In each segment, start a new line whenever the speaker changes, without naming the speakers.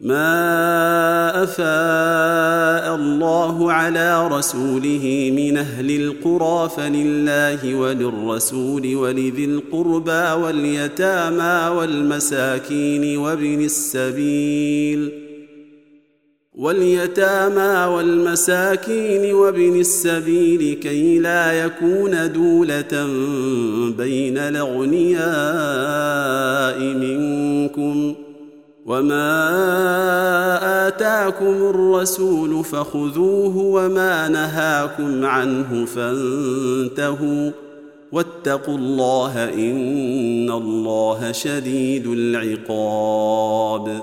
ما افاء الله على رسوله من أهل القرى فلله وللرسول ولذي القربى واليتامى والمساكين وابن السبيل واليتامى والمساكين وابن السبيل كي لا يكون دوله بين الاغنياء منكم وما اتاكم الرسول فخذوه وما نهاكم عنه فانتهوا واتقوا الله ان الله شديد العقاب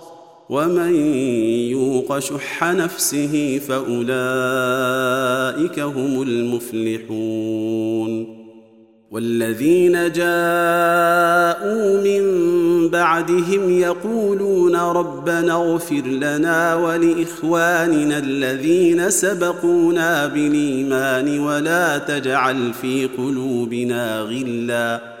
ومن يوق شح نفسه فأولئك هم المفلحون والذين جاءوا من بعدهم يقولون ربنا اغفر لنا ولإخواننا الذين سبقونا بالإيمان ولا تجعل في قلوبنا غلا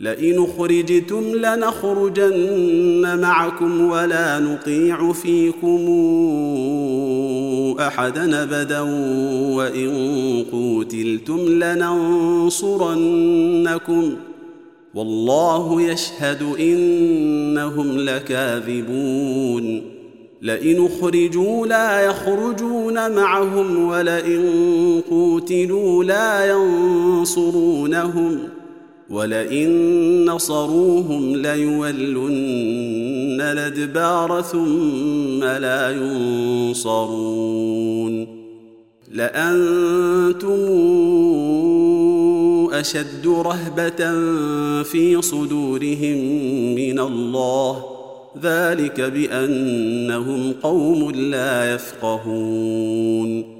لئن خرجتم لنخرجن معكم ولا نطيع فيكم أحدا أبدا وإن قوتلتم لننصرنكم. والله يشهد إنهم لكاذبون. لئن اخرجوا لا يخرجون معهم ولئن قوتلوا لا ينصرونهم. ولئن نصروهم ليولن الأدبار ثم لا ينصرون. لأنتم أشد رهبة في صدورهم من الله. ذلك بأنهم قوم لا يفقهون.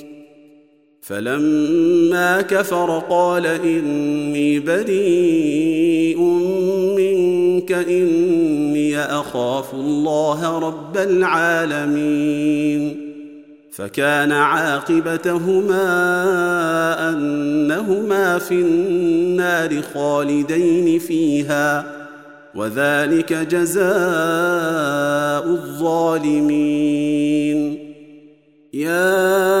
فلما كفر قال إني بريء منك إني أخاف الله رب العالمين. فكان عاقبتهما أنهما في النار خالدين فيها وذلك جزاء الظالمين. يا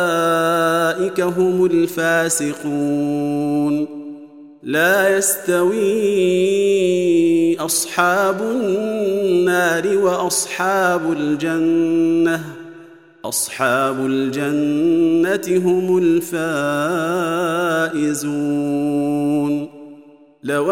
هم الفاسقون. لا يستوي أصحاب النار وأصحاب الجنة. أصحاب الجنة هم الفائزون. لو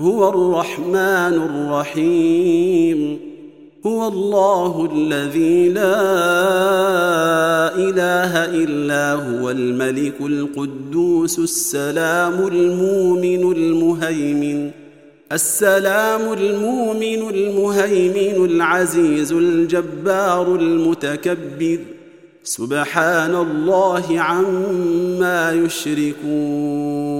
هو الرحمن الرحيم. هو الله الذي لا إله إلا هو الملك القدوس السلام المؤمن المهيمن السلام المؤمن المهيمن العزيز الجبار المتكبر. سبحان الله عما يشركون.